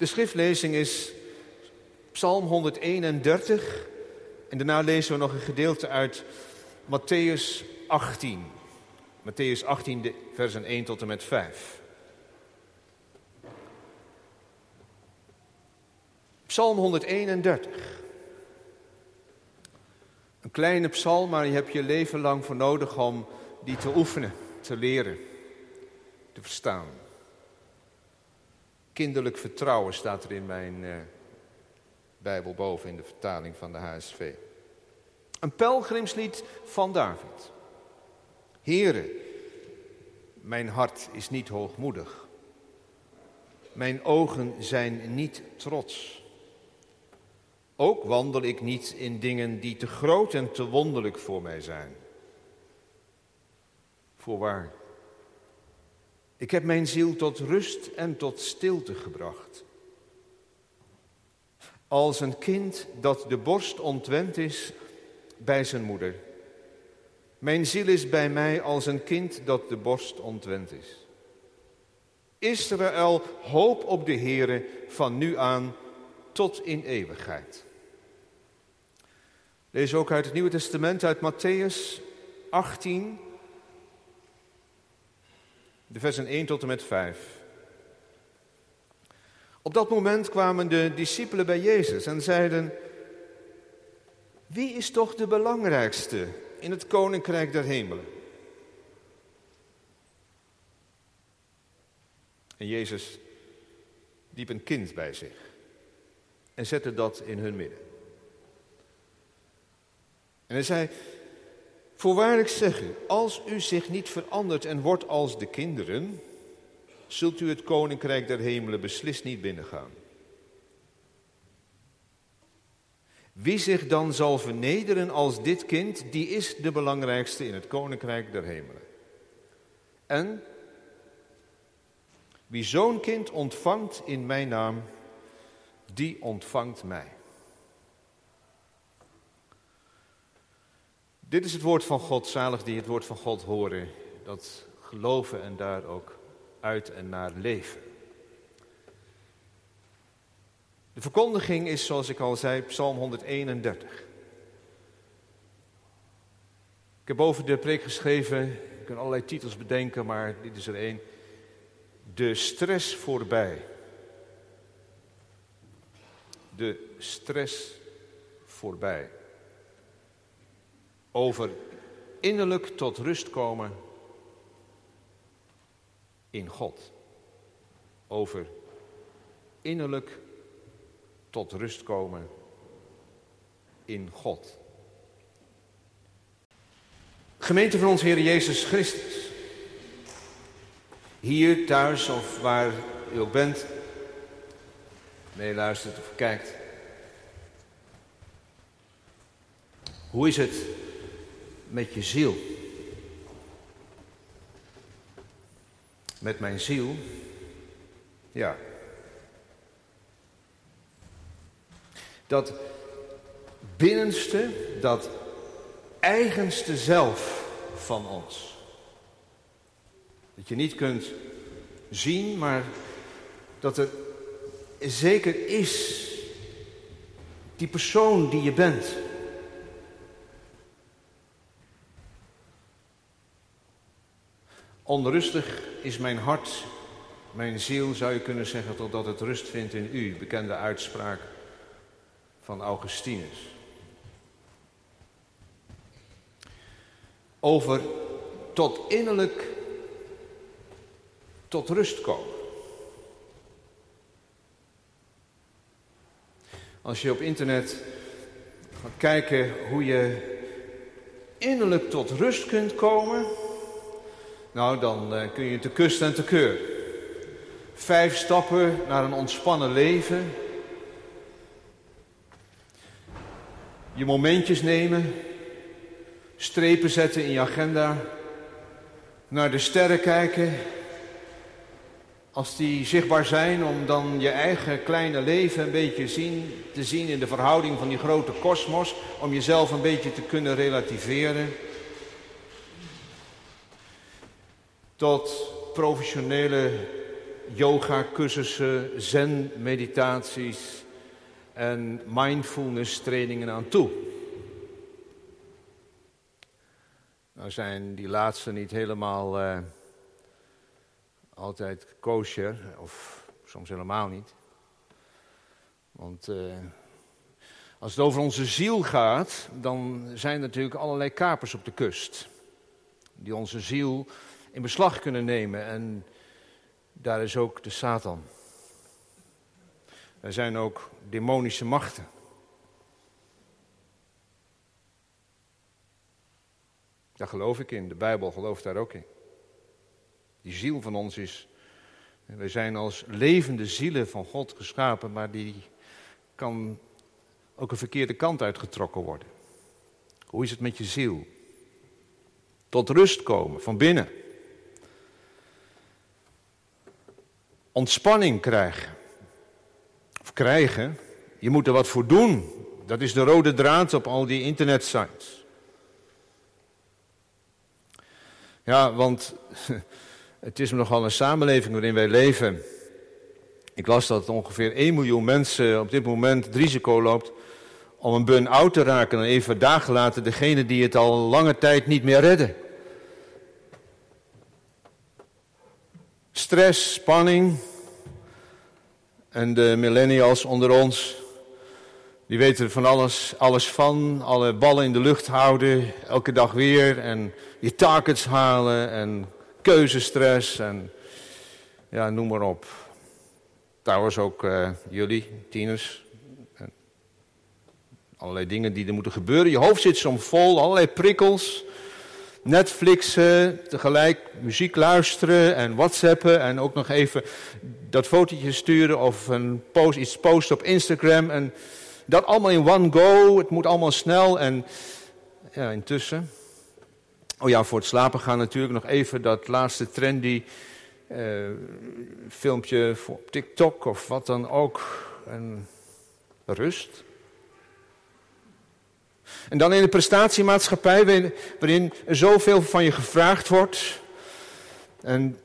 De schriftlezing is Psalm 131 en daarna lezen we nog een gedeelte uit Matthäus 18. Matthäus 18, versen 1 tot en met 5. Psalm 131. Een kleine psalm, maar je hebt je leven lang voor nodig om die te oefenen, te leren, te verstaan. Kinderlijk vertrouwen staat er in mijn uh, Bijbel boven in de vertaling van de HSV. Een pelgrimslied van David. Heren, mijn hart is niet hoogmoedig. Mijn ogen zijn niet trots. Ook wandel ik niet in dingen die te groot en te wonderlijk voor mij zijn. Voorwaar, ik heb mijn ziel tot rust en tot stilte gebracht. Als een kind dat de borst ontwend is bij zijn moeder. Mijn ziel is bij mij als een kind dat de borst ontwend is. Israël, hoop op de Heere van nu aan tot in eeuwigheid. Lees ook uit het Nieuwe Testament, uit Matthäus 18, de versen 1 tot en met 5. Op dat moment kwamen de discipelen bij Jezus en zeiden: Wie is toch de belangrijkste in het koninkrijk der hemelen? En Jezus diep een kind bij zich en zette dat in hun midden. En hij zei, voorwaarlijk zeg u, als u zich niet verandert en wordt als de kinderen, zult u het koninkrijk der hemelen beslist niet binnengaan. Wie zich dan zal vernederen als dit kind, die is de belangrijkste in het koninkrijk der hemelen. En wie zo'n kind ontvangt in mijn naam, die ontvangt mij. Dit is het woord van God, zalig die het woord van God horen, dat geloven en daar ook uit en naar leven. De verkondiging is, zoals ik al zei, Psalm 131. Ik heb boven de preek geschreven, ik kan allerlei titels bedenken, maar dit is er één. De stress voorbij. De stress voorbij over innerlijk tot rust komen in God. Over innerlijk tot rust komen in God. Gemeente van ons Heer Jezus Christus. Hier, thuis of waar u ook bent, meeluistert of kijkt. Hoe is het met je ziel. Met mijn ziel, ja. Dat binnenste, dat eigenste zelf van ons. Dat je niet kunt zien, maar dat er zeker is die persoon die je bent. Onrustig is mijn hart, mijn ziel zou je kunnen zeggen, totdat het rust vindt in u. Bekende uitspraak van Augustinus. Over tot innerlijk tot rust komen. Als je op internet gaat kijken hoe je innerlijk tot rust kunt komen, nou, dan uh, kun je te kust en te keur. Vijf stappen naar een ontspannen leven. Je momentjes nemen. Strepen zetten in je agenda. Naar de sterren kijken. Als die zichtbaar zijn, om dan je eigen kleine leven een beetje zien, te zien in de verhouding van die grote kosmos. Om jezelf een beetje te kunnen relativeren. Tot professionele yoga-cursussen, zen-meditaties en mindfulness trainingen aan toe. Nou zijn die laatste niet helemaal uh, altijd kosher, of soms helemaal niet. Want uh, als het over onze ziel gaat, dan zijn er natuurlijk allerlei kapers op de kust. Die onze ziel in beslag kunnen nemen. En daar is ook de Satan. Er zijn ook demonische machten. Daar geloof ik in. De Bijbel gelooft daar ook in. Die ziel van ons is. Wij zijn als levende zielen van God geschapen, maar die kan ook een verkeerde kant uitgetrokken worden. Hoe is het met je ziel? Tot rust komen van binnen. Ontspanning krijgen. Of krijgen. Je moet er wat voor doen. Dat is de rode draad op al die internetsites. Ja, want het is nogal een samenleving waarin wij leven. Ik las dat ongeveer 1 miljoen mensen op dit moment het risico loopt om een burn-out te raken en even dagen later degene die het al lange tijd niet meer redden. Stress, spanning. En de millennials onder ons, die weten er van alles, alles van. Alle ballen in de lucht houden, elke dag weer. En je targets halen en keuzestress en ja, noem maar op. Trouwens ook uh, jullie, tieners, Allerlei dingen die er moeten gebeuren. Je hoofd zit soms vol, allerlei prikkels. Netflixen, tegelijk muziek luisteren en whatsappen en ook nog even dat fotootje sturen of een post, iets posten op Instagram. En dat allemaal in one go, het moet allemaal snel en ja, intussen. Oh ja, voor het slapen gaan natuurlijk nog even dat laatste trendy uh, filmpje op TikTok of wat dan ook. En rust. En dan in de prestatiemaatschappij, waarin zoveel van je gevraagd wordt. En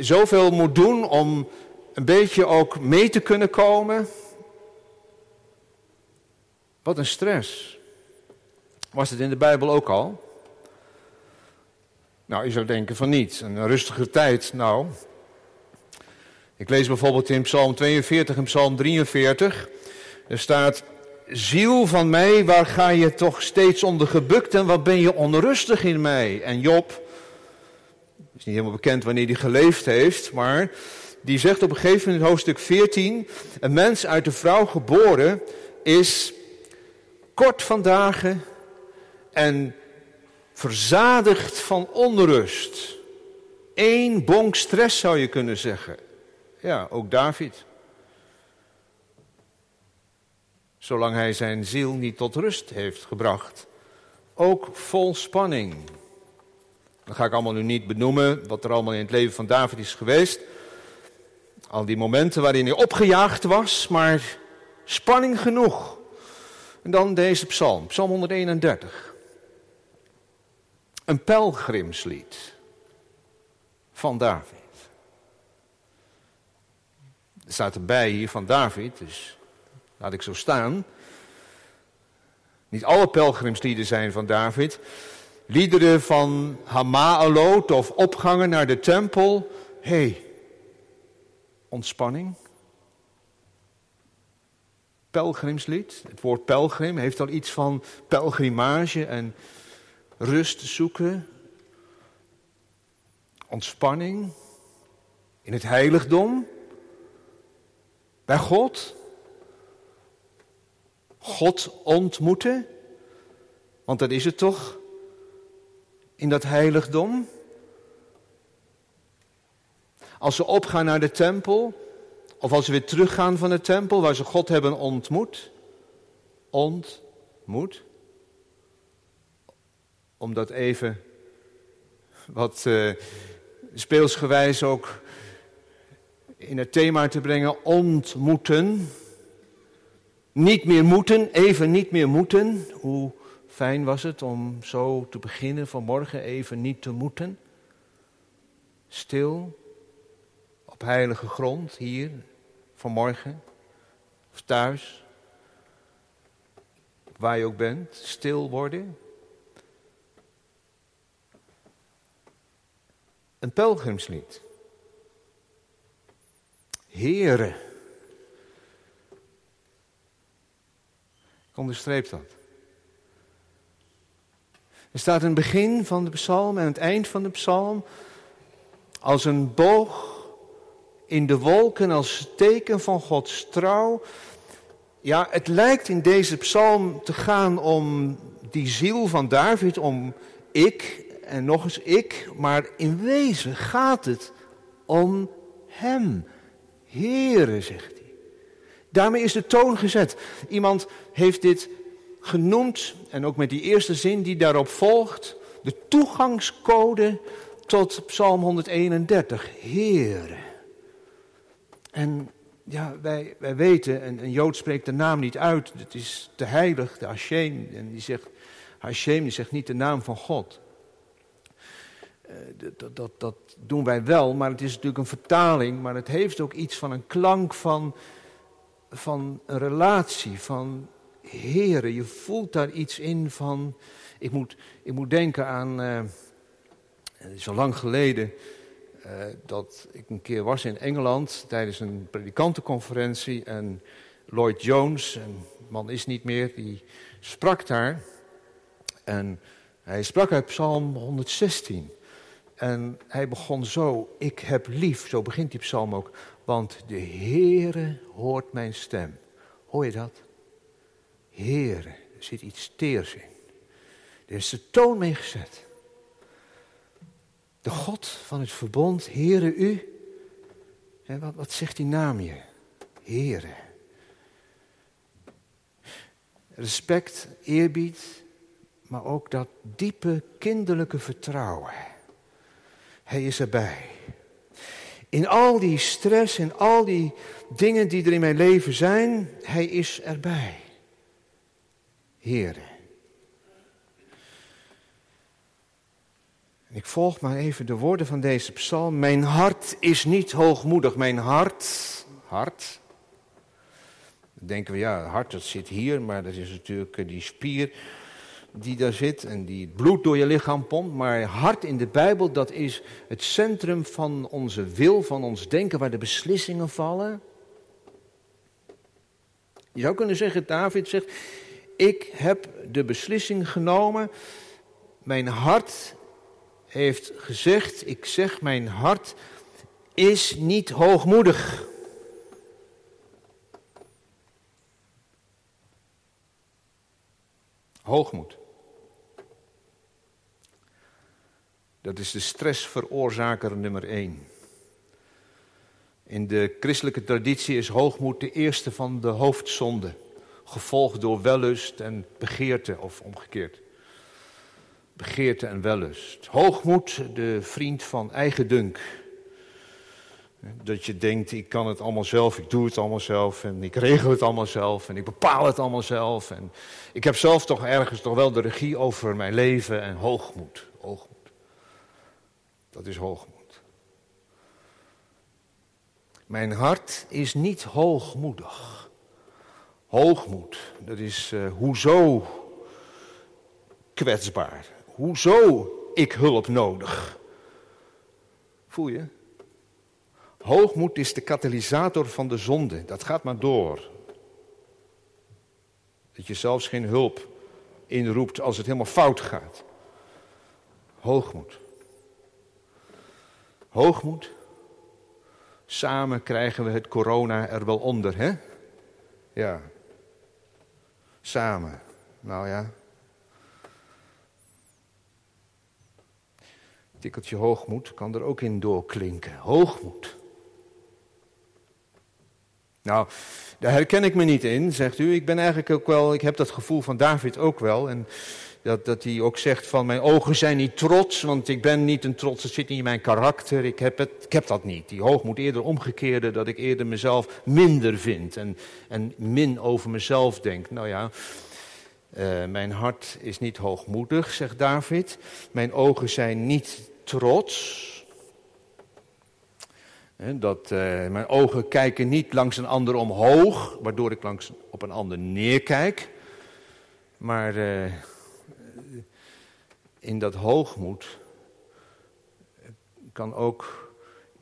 zoveel moet doen om een beetje ook mee te kunnen komen. Wat een stress. Was het in de Bijbel ook al? Nou, je zou denken van niet. Een rustige tijd, nou. Ik lees bijvoorbeeld in Psalm 42 en Psalm 43. Er staat, ziel van mij, waar ga je toch steeds onder gebukt en wat ben je onrustig in mij? En Job, is niet helemaal bekend wanneer hij geleefd heeft, maar die zegt op een gegeven moment in hoofdstuk 14, een mens uit de vrouw geboren is kort van dagen en verzadigd van onrust. Eén bonk stress zou je kunnen zeggen. Ja, ook David. Zolang hij zijn ziel niet tot rust heeft gebracht. Ook vol spanning. Dat ga ik allemaal nu niet benoemen, wat er allemaal in het leven van David is geweest. Al die momenten waarin hij opgejaagd was, maar spanning genoeg. En dan deze psalm, psalm 131. Een pelgrimslied van David. Er staat erbij hier van David, dus Laat ik zo staan. Niet alle pelgrimslieden zijn van David. Liederen van Hamaalot of opgangen naar de tempel. Hé, hey, ontspanning. Pelgrimslied. Het woord pelgrim heeft al iets van pelgrimage en rust zoeken. Ontspanning. In het heiligdom. Bij God. God ontmoeten? Want dat is het toch? In dat heiligdom? Als ze opgaan naar de tempel, of als ze weer teruggaan van de tempel waar ze God hebben ontmoet. Ontmoet. Om dat even wat uh, speelsgewijs ook in het thema te brengen. Ontmoeten. Niet meer moeten, even niet meer moeten. Hoe fijn was het om zo te beginnen vanmorgen, even niet te moeten. Stil, op heilige grond, hier, vanmorgen, of thuis, waar je ook bent, stil worden. Een pelgrimslied. Heren. Onderstreep dat. Er staat een begin van de psalm en het eind van de psalm als een boog in de wolken als teken van Gods trouw. Ja, het lijkt in deze psalm te gaan om die ziel van David, om ik en nog eens ik, maar in wezen gaat het om Hem. Heere, zegt. Daarmee is de toon gezet. Iemand heeft dit genoemd, en ook met die eerste zin die daarop volgt, de toegangscode tot Psalm 131. Heere. En ja, wij, wij weten, en een Jood spreekt de naam niet uit, het is te heilig, de Hashem, en die zegt, Hashem die zegt niet de naam van God. Eh, dat, dat, dat doen wij wel, maar het is natuurlijk een vertaling, maar het heeft ook iets van een klank van, van een relatie, van heren. Je voelt daar iets in van, ik moet, ik moet denken aan, is al lang geleden, uh, dat ik een keer was in Engeland tijdens een predikantenconferentie en Lloyd Jones, een man is niet meer, die sprak daar en hij sprak uit Psalm 116. En hij begon zo, ik heb lief, zo begint die psalm ook, want de Heere hoort mijn stem. Hoor je dat? Heere, er zit iets teers in. Er is de toon mee gezet. De God van het verbond, Heere u. Wat, wat zegt die naam je? Heere. Respect, eerbied, maar ook dat diepe kinderlijke vertrouwen. Hij is erbij. In al die stress, in al die dingen die er in mijn leven zijn, Hij is erbij. Heere. Ik volg maar even de woorden van deze psalm. Mijn hart is niet hoogmoedig. Mijn hart, hart. Dan denken we, ja, hart dat zit hier, maar dat is natuurlijk eh, die spier die daar zit en die het bloed door je lichaam pompt. Maar hart in de Bijbel, dat is het centrum van onze wil, van ons denken, waar de beslissingen vallen. Je zou kunnen zeggen, David zegt, ik heb de beslissing genomen. Mijn hart heeft gezegd, ik zeg, mijn hart is niet hoogmoedig. Hoogmoed. Dat is de stressveroorzaker nummer één. In de christelijke traditie is hoogmoed de eerste van de hoofdzonden, gevolgd door wellust en begeerte of omgekeerd. Begeerte en wellust. Hoogmoed, de vriend van eigendunk. Dat je denkt, ik kan het allemaal zelf, ik doe het allemaal zelf en ik regel het allemaal zelf en ik bepaal het allemaal zelf. En ik heb zelf toch ergens toch wel de regie over mijn leven en hoogmoed. hoogmoed. Dat is hoogmoed. Mijn hart is niet hoogmoedig. Hoogmoed, dat is uh, hoezo kwetsbaar. Hoezo ik hulp nodig. Voel je? Hoogmoed is de katalysator van de zonde. Dat gaat maar door. Dat je zelfs geen hulp inroept als het helemaal fout gaat. Hoogmoed. Hoogmoed. Samen krijgen we het corona er wel onder, hè? Ja. Samen. Nou ja. Tikkeltje hoogmoed kan er ook in doorklinken. Hoogmoed. Nou, daar herken ik me niet in, zegt u. Ik ben eigenlijk ook wel, ik heb dat gevoel van David ook wel. En dat, dat hij ook zegt van mijn ogen zijn niet trots, want ik ben niet een trots, het zit niet in mijn karakter. Ik heb, het, ik heb dat niet. Die hoog moet eerder omgekeerde, dat ik eerder mezelf minder vind en, en min over mezelf denk. Nou ja, uh, mijn hart is niet hoogmoedig, zegt David. Mijn ogen zijn niet trots. dat uh, mijn ogen kijken niet langs een ander omhoog, waardoor ik langs op een ander neerkijk. Maar uh, in dat hoogmoed kan ook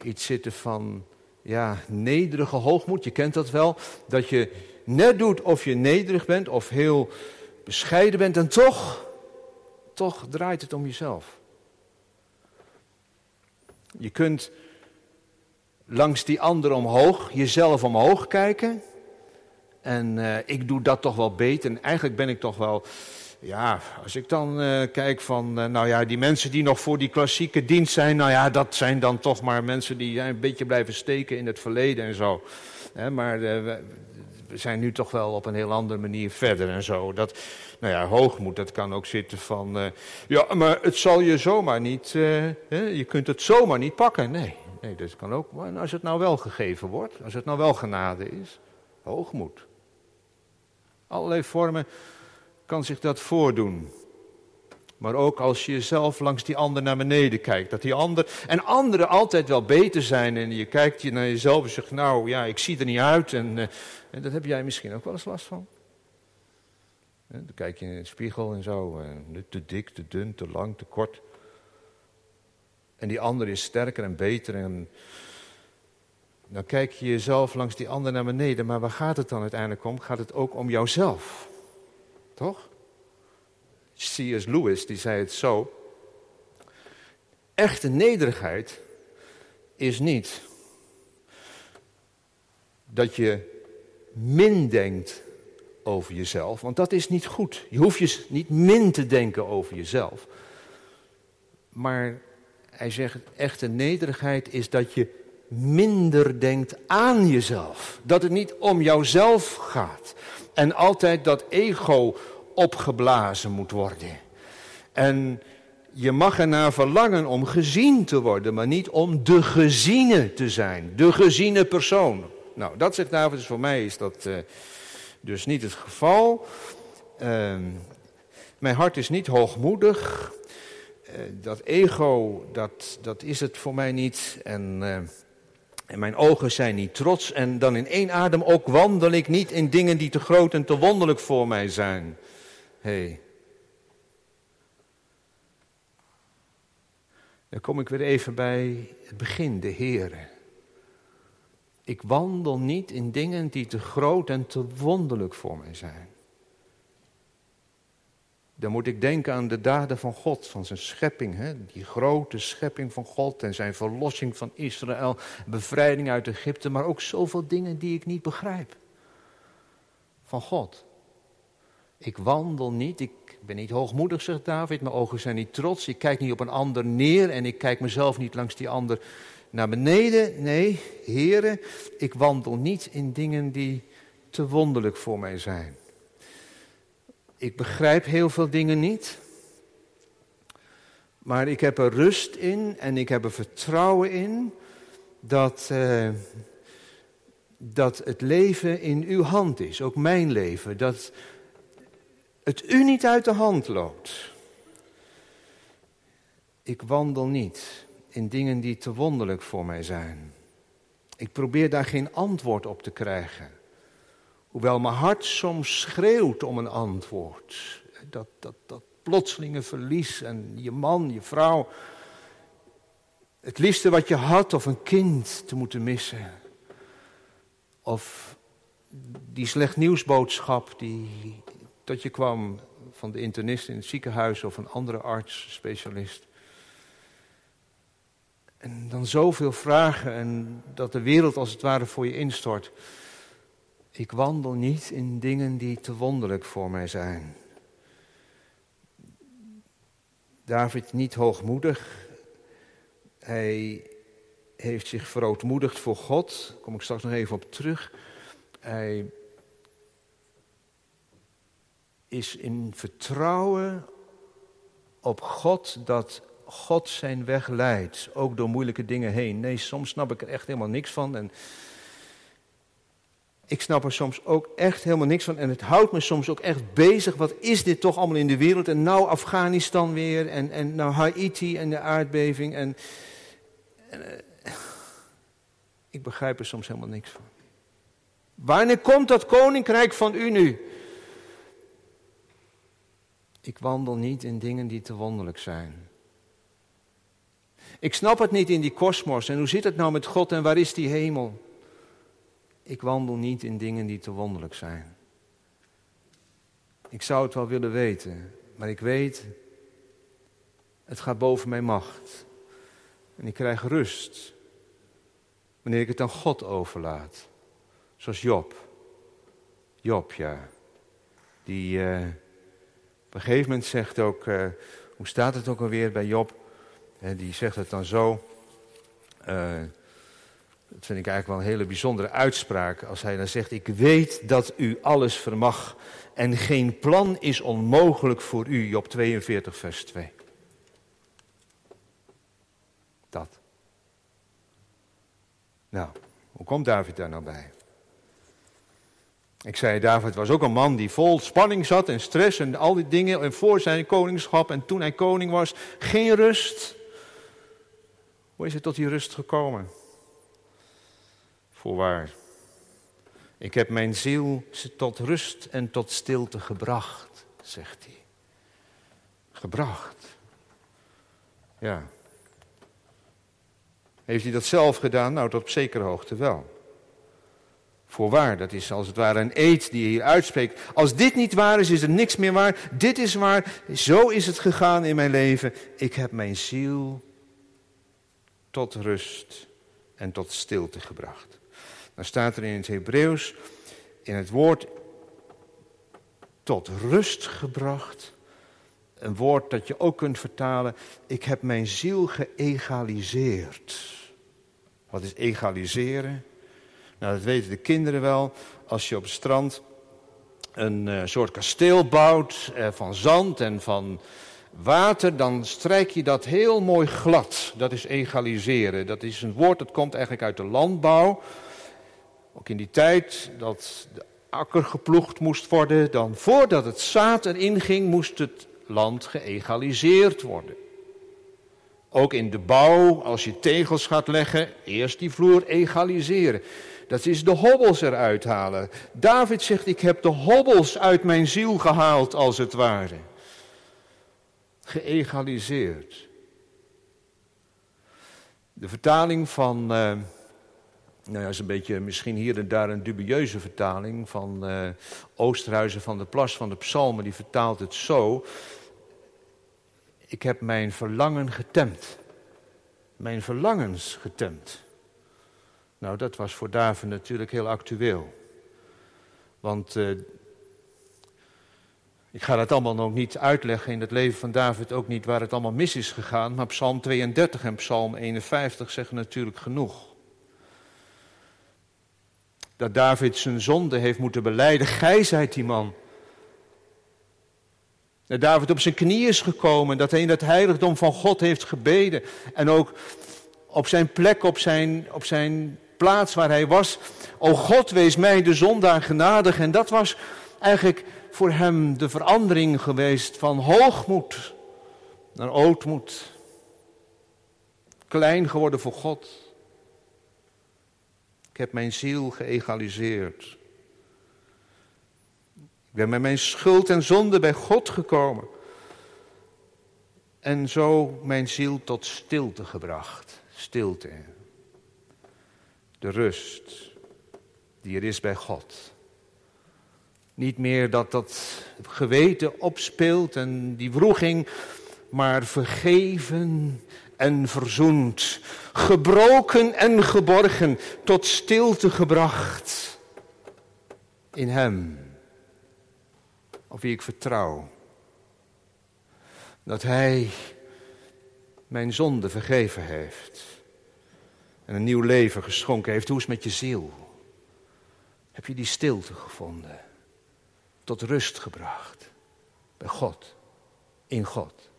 iets zitten van ja, nederige hoogmoed. Je kent dat wel. Dat je net doet of je nederig bent of heel bescheiden bent en toch, toch draait het om jezelf. Je kunt langs die ander omhoog, jezelf omhoog kijken. En uh, ik doe dat toch wel beter. En eigenlijk ben ik toch wel ja, als ik dan uh, kijk van, uh, nou ja, die mensen die nog voor die klassieke dienst zijn, nou ja, dat zijn dan toch maar mensen die een beetje blijven steken in het verleden en zo. maar uh, we, zijn nu toch wel op een heel andere manier verder en zo. Dat, nou ja, hoogmoed, dat kan ook zitten van, ja, maar het zal je zomaar niet, je kunt het zomaar niet pakken. Nee, nee, dat kan ook, maar als het nou wel gegeven wordt, als het nou wel genade is, hoogmoed. Allerlei vormen kan zich dat voordoen. Maar ook als je jezelf langs die ander naar beneden kijkt. Dat die ander, en anderen altijd wel beter zijn. En je kijkt je naar jezelf en zegt, nou ja, ik zie er niet uit. En, uh, en dat heb jij misschien ook wel eens last van. dan kijk je in de spiegel en zo. Uh, te dik, te dun, te lang, te kort. En die ander is sterker en beter. En dan kijk je jezelf langs die ander naar beneden. Maar waar gaat het dan uiteindelijk om? Gaat het ook om jouzelf? Toch? C.S. Lewis die zei het zo. Echte nederigheid is niet dat je min denkt over jezelf, want dat is niet goed. Je hoeft je niet min te denken over jezelf. Maar hij zegt, echte nederigheid is dat je minder denkt aan jezelf. Dat het niet om jouzelf gaat. En altijd dat ego opgeblazen moet worden. En je mag ernaar verlangen om gezien te worden, maar niet om de geziene te zijn. De geziene persoon. Nou, dat zegt David, dus voor mij is dat uh, dus niet het geval. Uh, mijn hart is niet hoogmoedig. Uh, dat ego, dat, dat is het voor mij niet. En eh, en mijn ogen zijn niet trots. En dan in één adem ook wandel ik niet in dingen die te groot en te wonderlijk voor mij zijn. Hé. Hey. Dan kom ik weer even bij het begin, de Heere. Ik wandel niet in dingen die te groot en te wonderlijk voor mij zijn. Dan moet ik denken aan de daden van God, van zijn schepping. Hè? Die grote schepping van God en zijn verlossing van Israël, bevrijding uit Egypte, maar ook zoveel dingen die ik niet begrijp. Van God. Ik wandel niet, ik ben niet hoogmoedig, zegt David, mijn ogen zijn niet trots, ik kijk niet op een ander neer en ik kijk mezelf niet langs die ander naar beneden. Nee, heren, ik wandel niet in dingen die te wonderlijk voor mij zijn. Ik begrijp heel veel dingen niet. Maar ik heb er rust in en ik heb er vertrouwen in dat, uh, dat het leven in uw hand is, ook mijn leven. Dat het u niet uit de hand loopt. Ik wandel niet in dingen die te wonderlijk voor mij zijn. Ik probeer daar geen antwoord op te krijgen. Hoewel mijn hart soms schreeuwt om een antwoord. Dat, dat, dat plotselinge verlies en je man, je vrouw. Het liefste wat je had of een kind te moeten missen. Of die slecht nieuwsboodschap die tot je kwam van de internist in het ziekenhuis of een andere arts, specialist. En dan zoveel vragen en dat de wereld als het ware voor je instort. Ik wandel niet in dingen die te wonderlijk voor mij zijn. David niet hoogmoedig. Hij heeft zich verootmoedigd voor God. Daar kom ik straks nog even op terug. Hij is in vertrouwen op God dat God zijn weg leidt. Ook door moeilijke dingen heen. Nee, soms snap ik er echt helemaal niks van. En ik snap er soms ook echt helemaal niks van. En het houdt me soms ook echt bezig. Wat is dit toch allemaal in de wereld? En nou Afghanistan weer. En, en nou Haiti en de aardbeving. En, eh, Ik begrijp er soms helemaal niks van. Wanneer komt dat koninkrijk van u nu? Ik wandel niet in dingen die te wonderlijk zijn. Ik snap het niet in die kosmos. En hoe zit het nou met God en waar is die hemel? Ik wandel niet in dingen die te wonderlijk zijn. Ik zou het wel willen weten, maar ik weet, het gaat boven mijn macht. En ik krijg rust wanneer ik het aan God overlaat. Zoals Job. Job, ja. Die uh, op een gegeven moment zegt ook, uh, hoe staat het ook alweer bij Job? Uh, die zegt het dan zo. Dat vind ik eigenlijk wel een hele bijzondere uitspraak. Als hij dan zegt, ik weet dat u alles vermag. En geen plan is onmogelijk voor u. Job 42 vers 2. Dat. Nou, hoe komt David daar nou bij? Ik zei, David was ook een man die vol spanning zat en stress en al die dingen. En voor zijn koningschap en toen hij koning was, geen rust. Hoe is het tot die rust gekomen? Voorwaar. Ik heb mijn ziel tot rust en tot stilte gebracht, zegt hij. Gebracht. Ja. Heeft hij dat zelf gedaan? Nou, tot op zekere hoogte wel. Voorwaar, dat is als het ware een eed die hier uitspreekt. Als dit niet waar is, is er niks meer waar. Dit is waar. Zo is het gegaan in mijn leven. Ik heb mijn ziel tot rust en tot stilte gebracht. Dan staat er in het Hebreeuws, in het woord tot rust gebracht. Een woord dat je ook kunt vertalen. Ik heb mijn ziel geëgaliseerd. Wat is egaliseren? Nou, dat weten de kinderen wel. Als je op het strand een uh, soort kasteel bouwt uh, van zand en van water, dan strijk je dat heel mooi glad. Dat is egaliseren. Dat is een woord dat komt eigenlijk uit de landbouw. Ook in die tijd dat de akker geploegd moest worden, dan voordat het zaad erin ging, moest het land geëgaliseerd worden. Ook in de bouw, als je tegels gaat leggen, eerst die vloer egaliseren. Dat is de hobbels eruit halen. David zegt, ik heb de hobbels uit mijn ziel gehaald, als het ware. Geëgaliseerd. De vertaling van, uh, nou ja, is een beetje misschien hier en daar een dubieuze vertaling van uh, Oosterhuizen van de Plas van de Psalmen, die vertaalt het zo. Ik heb mijn verlangen getemd. Mijn verlangens getemd. Nou, dat was voor David natuurlijk heel actueel. Want uh, ik ga dat allemaal nog niet uitleggen in het leven van David, ook niet waar het allemaal mis is gegaan. Maar Psalm 32 en Psalm 51 zeggen natuurlijk genoeg. Dat David zijn zonde heeft moeten beleiden. Gij zijt die man. Dat David op zijn knieën is gekomen. Dat hij in het heiligdom van God heeft gebeden. En ook op zijn plek, op zijn, op zijn plaats waar hij was. O God, wees mij de zondaar genadig. En dat was eigenlijk voor hem de verandering geweest van hoogmoed naar ootmoed. Klein geworden voor God. Ik heb mijn ziel geëgaliseerd. Ik ben met mijn schuld en zonde bij God gekomen. En zo mijn ziel tot stilte gebracht. Stilte de rust die er is bij God. Niet meer dat dat geweten opspeelt en die wroeging, maar vergeven en verzoend, gebroken en geborgen, tot stilte gebracht in Hem, op wie ik vertrouw. Dat Hij mijn zonde vergeven heeft en een nieuw leven geschonken heeft. Hoe is met je ziel? Heb je die stilte gevonden? Tot rust gebracht? Bij God, in God.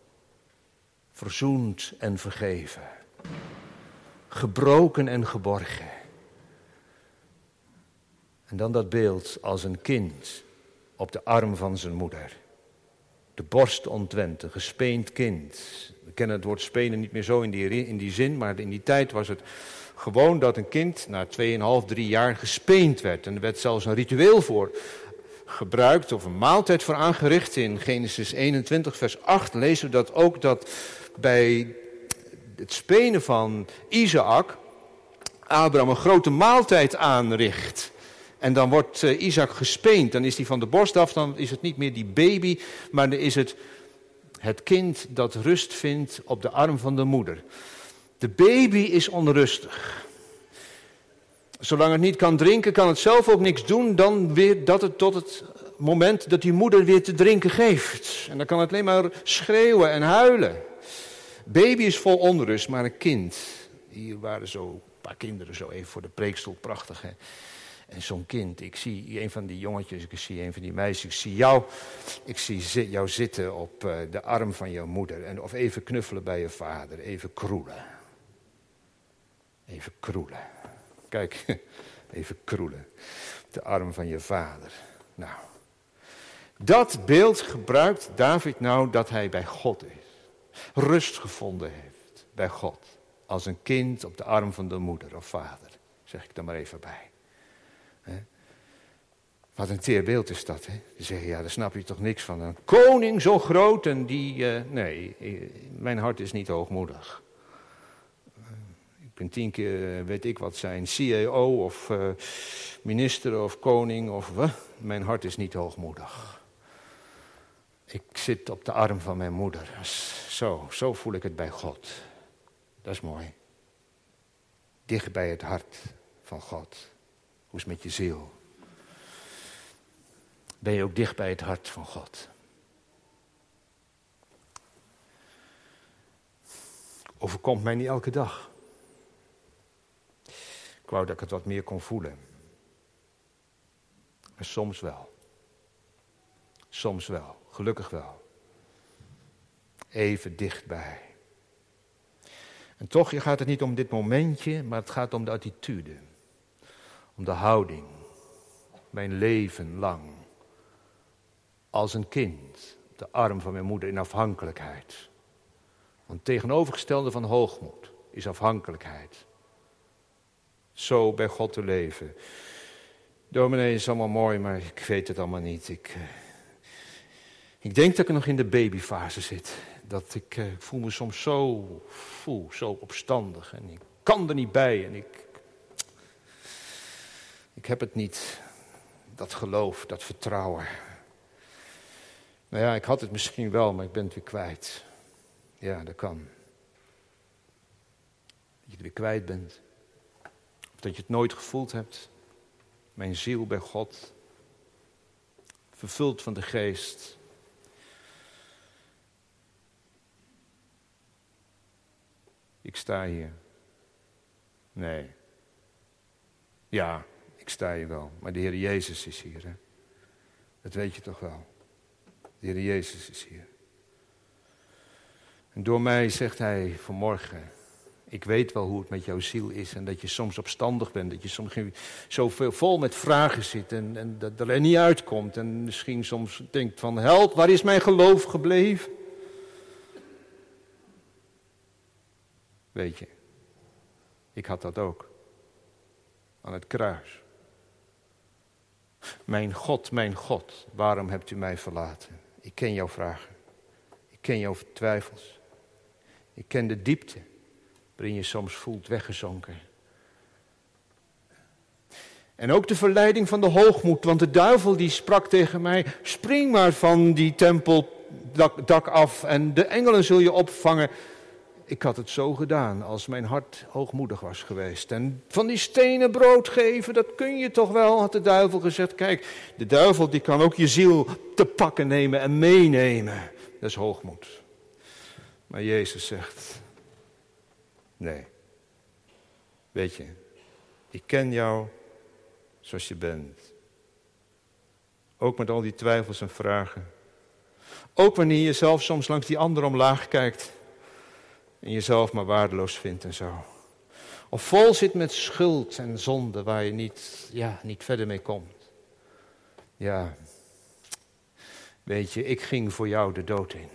Verzoend en vergeven. Gebroken en geborgen. En dan dat beeld als een kind op de arm van zijn moeder. De borst ontwend, een gespeend kind. We kennen het woord spenen niet meer zo in die, in die zin, maar in die tijd was het gewoon dat een kind na 2,5, 3 jaar gespeend werd. En er werd zelfs een ritueel voor gebruikt of een maaltijd voor aangericht. In Genesis 21, vers 8 lezen we dat ook dat bij het spenen van Isaac Abraham een grote maaltijd aanricht. En dan wordt uh, Isaac gespeend. Dan is hij van de borst af. Dan is het niet meer die baby. Maar dan is het het kind dat rust vindt op de arm van de moeder. De baby is onrustig. Zolang het niet kan drinken, kan het zelf ook niks doen. Dan weer dat het tot het moment dat die moeder weer te drinken geeft. En dan kan het alleen maar schreeuwen en huilen. Baby is vol onrust, maar een kind. Hier waren zo een paar kinderen zo even voor de preekstoel, prachtig hè. En zo'n kind, ik zie een van die jongetjes, ik zie een van die meisjes, ik zie jou, ik zie jou zitten op eh, de arm van jouw moeder. En, of even knuffelen bij je vader, even kroelen. Even kroelen. Kijk, even kroelen. De arm van je vader. Nou, dat beeld gebruikt David nou dat hij bij God is. Rust gevonden heeft bij God. Als een kind op de arm van de moeder of vader. Zeg ik er maar even bij. Wat een teer beeld is dat, hè? Die zeggen, ja, daar snap je toch niks van. Een koning zo groot en die... Uh, nee, mijn hart is niet hoogmoedig. ik ben tien keer, weet ik wat zijn, CEO of uh, minister of koning of... mijn hart is niet hoogmoedig. Ik zit op de arm van mijn moeder. Zo, zo voel ik het bij God. Dat is mooi. Dicht bij het hart van God. Hoe is het met je ziel? Ben je ook dicht bij het hart van God? Overkomt mij niet elke dag. Ik wou dat ik het wat meer kon voelen. Maar soms wel. Soms wel, gelukkig wel. Even dichtbij. En toch gaat het niet om dit momentje, maar het gaat om de attitude om de houding, mijn leven lang, als een kind, op de arm van mijn moeder in afhankelijkheid. Want tegenovergestelde van hoogmoed is afhankelijkheid. Zo bij God te leven. Dominee is allemaal mooi, maar ik weet het allemaal niet. Ik, uh, ik denk dat ik nog in de babyfase zit. Dat ik, uh, ik voel me soms zo, voel, zo opstandig en ik kan er niet bij en ik ik heb het niet, dat geloof, dat vertrouwen. Nou ja, ik had het misschien wel, maar ik ben het weer kwijt. Ja, dat kan. Dat je het weer kwijt bent. Of dat je het nooit gevoeld hebt. Mijn ziel bij God. Vervuld van de geest. Ik sta hier. Nee. Ja, ik sta hier wel, maar de Heer Jezus is hier. Hè? Dat weet je toch wel. De Heer Jezus is hier. En door mij zegt hij vanmorgen, ik weet wel hoe het met jouw ziel is en dat je soms opstandig bent, dat je soms zo vol met vragen zit en, en dat er niet uitkomt en misschien soms denkt van help, waar is mijn geloof gebleven? Weet je, ik had dat ook aan het kruis. Mijn God, mijn God, waarom hebt u mij verlaten? Ik ken jouw vragen. Ik ken jouw twijfels. Ik ken de diepte waarin je soms voelt weggezonken. En ook de verleiding van de hoogmoed, want de duivel die sprak tegen mij, spring maar van die tempeldak af en de engelen zul je opvangen. Ik had het zo gedaan als mijn hart hoogmoedig was geweest. En van die stenen brood geven, dat kun je toch wel, had de duivel gezegd. Kijk, de duivel die kan ook je ziel te pakken nemen en meenemen. Dat is hoogmoed. Maar Jezus zegt, nee. Weet je, ik ken jou zoals je bent. Ook met al die twijfels en vragen. Ook wanneer je zelf soms langs die ander omlaag kijkt en jezelf maar waardeloos vindt en zo. Of vol zit met schuld en zonde waar je niet, ja, niet verder mee komt. Ja, weet je, ik ging voor jou de dood in.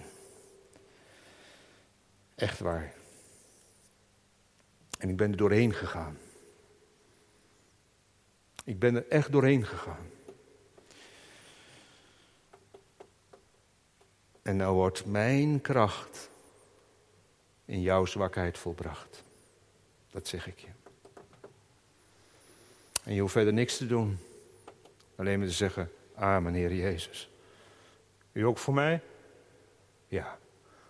Echt waar. En ik ben er doorheen gegaan. Ik ben er echt doorheen gegaan. En nou wordt mijn kracht in jouw zwakheid volbracht. Dat zeg ik je. En je hoeft verder niks te doen. Alleen maar te zeggen, amen Heer Jezus. U ook voor mij? Ja,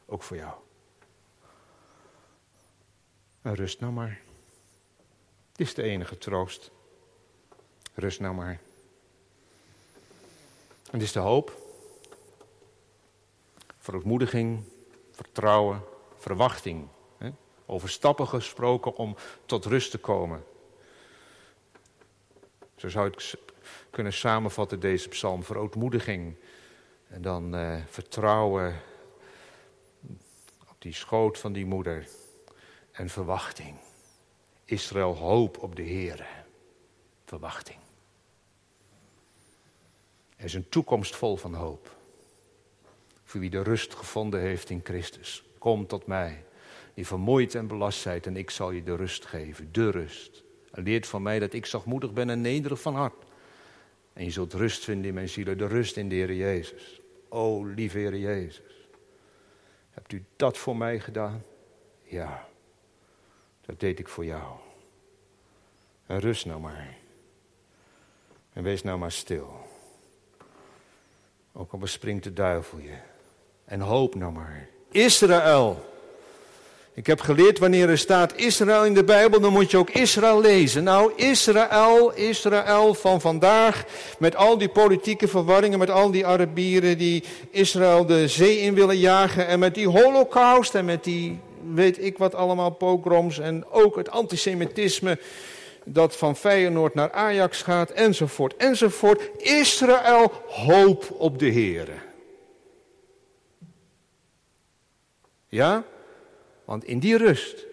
ook voor jou. En rust nou maar. Het is de enige troost. Rust nou maar. En dit is de hoop. Verootmoediging, vertrouwen, verwachting. Over stappen gesproken om tot rust te komen. Zo zou ik kunnen samenvatten deze psalm. Verootmoediging en dan uh, vertrouwen op die schoot van die moeder. En verwachting. Israël hoop op de Heer. Verwachting. Er is een toekomst vol van hoop. Voor wie de rust gevonden heeft in Christus. Kom tot mij, die vermoeid en belast zijt, en ik zal je de rust geven. De rust. En leert van mij dat ik zachtmoedig ben en nederig van hart. En je zult rust vinden in mijn ziel, de rust in de Heer Jezus. O, lieve Heer Jezus. Hebt u dat voor mij gedaan? Ja, dat deed ik voor jou. En rust nou maar. En wees nou maar stil. Ook al bespringt de duivel je. En hoop nou maar. Israël. Ik heb geleerd wanneer er staat Israël in de Bijbel, dan moet je ook Israël lezen. Nou, Israël, Israël van vandaag, met al die politieke verwarringen, met al die Arabieren die Israël de zee in willen jagen en met die holocaust en met die weet ik wat allemaal, pogroms en ook het antisemitisme dat van Feyenoord naar Ajax gaat, enzovoort, enzovoort. Israël, hoop op de Heer. Ja? Want in die rust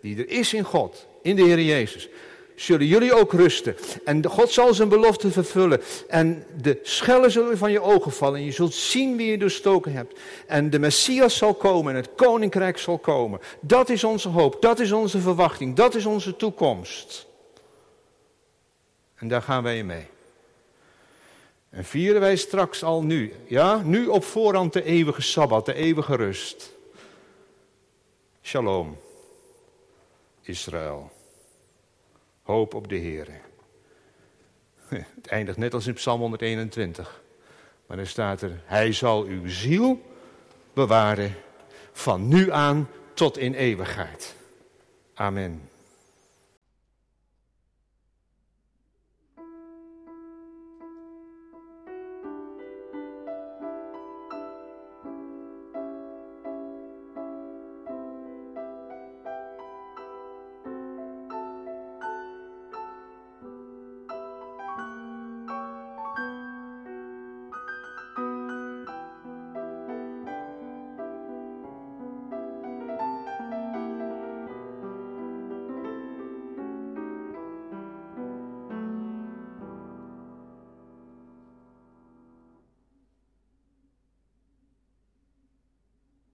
die er is in God, in de Heer Jezus, zullen jullie ook rusten. En God zal zijn belofte vervullen. En de schellen zullen van je ogen vallen. En je zult zien wie je doorstoken hebt. En de Messias zal komen en het koninkrijk zal komen. Dat is onze hoop, dat is onze verwachting, dat is onze toekomst. En daar gaan wij mee. En vieren wij straks al nu, ja, nu op voorhand de eeuwige Sabbat, de eeuwige rust. Shalom, Israël. Hoop op de Heer. Het eindigt net als in Psalm 121. Maar dan staat er, Hij zal uw ziel bewaren van nu aan tot in eeuwigheid. Amen.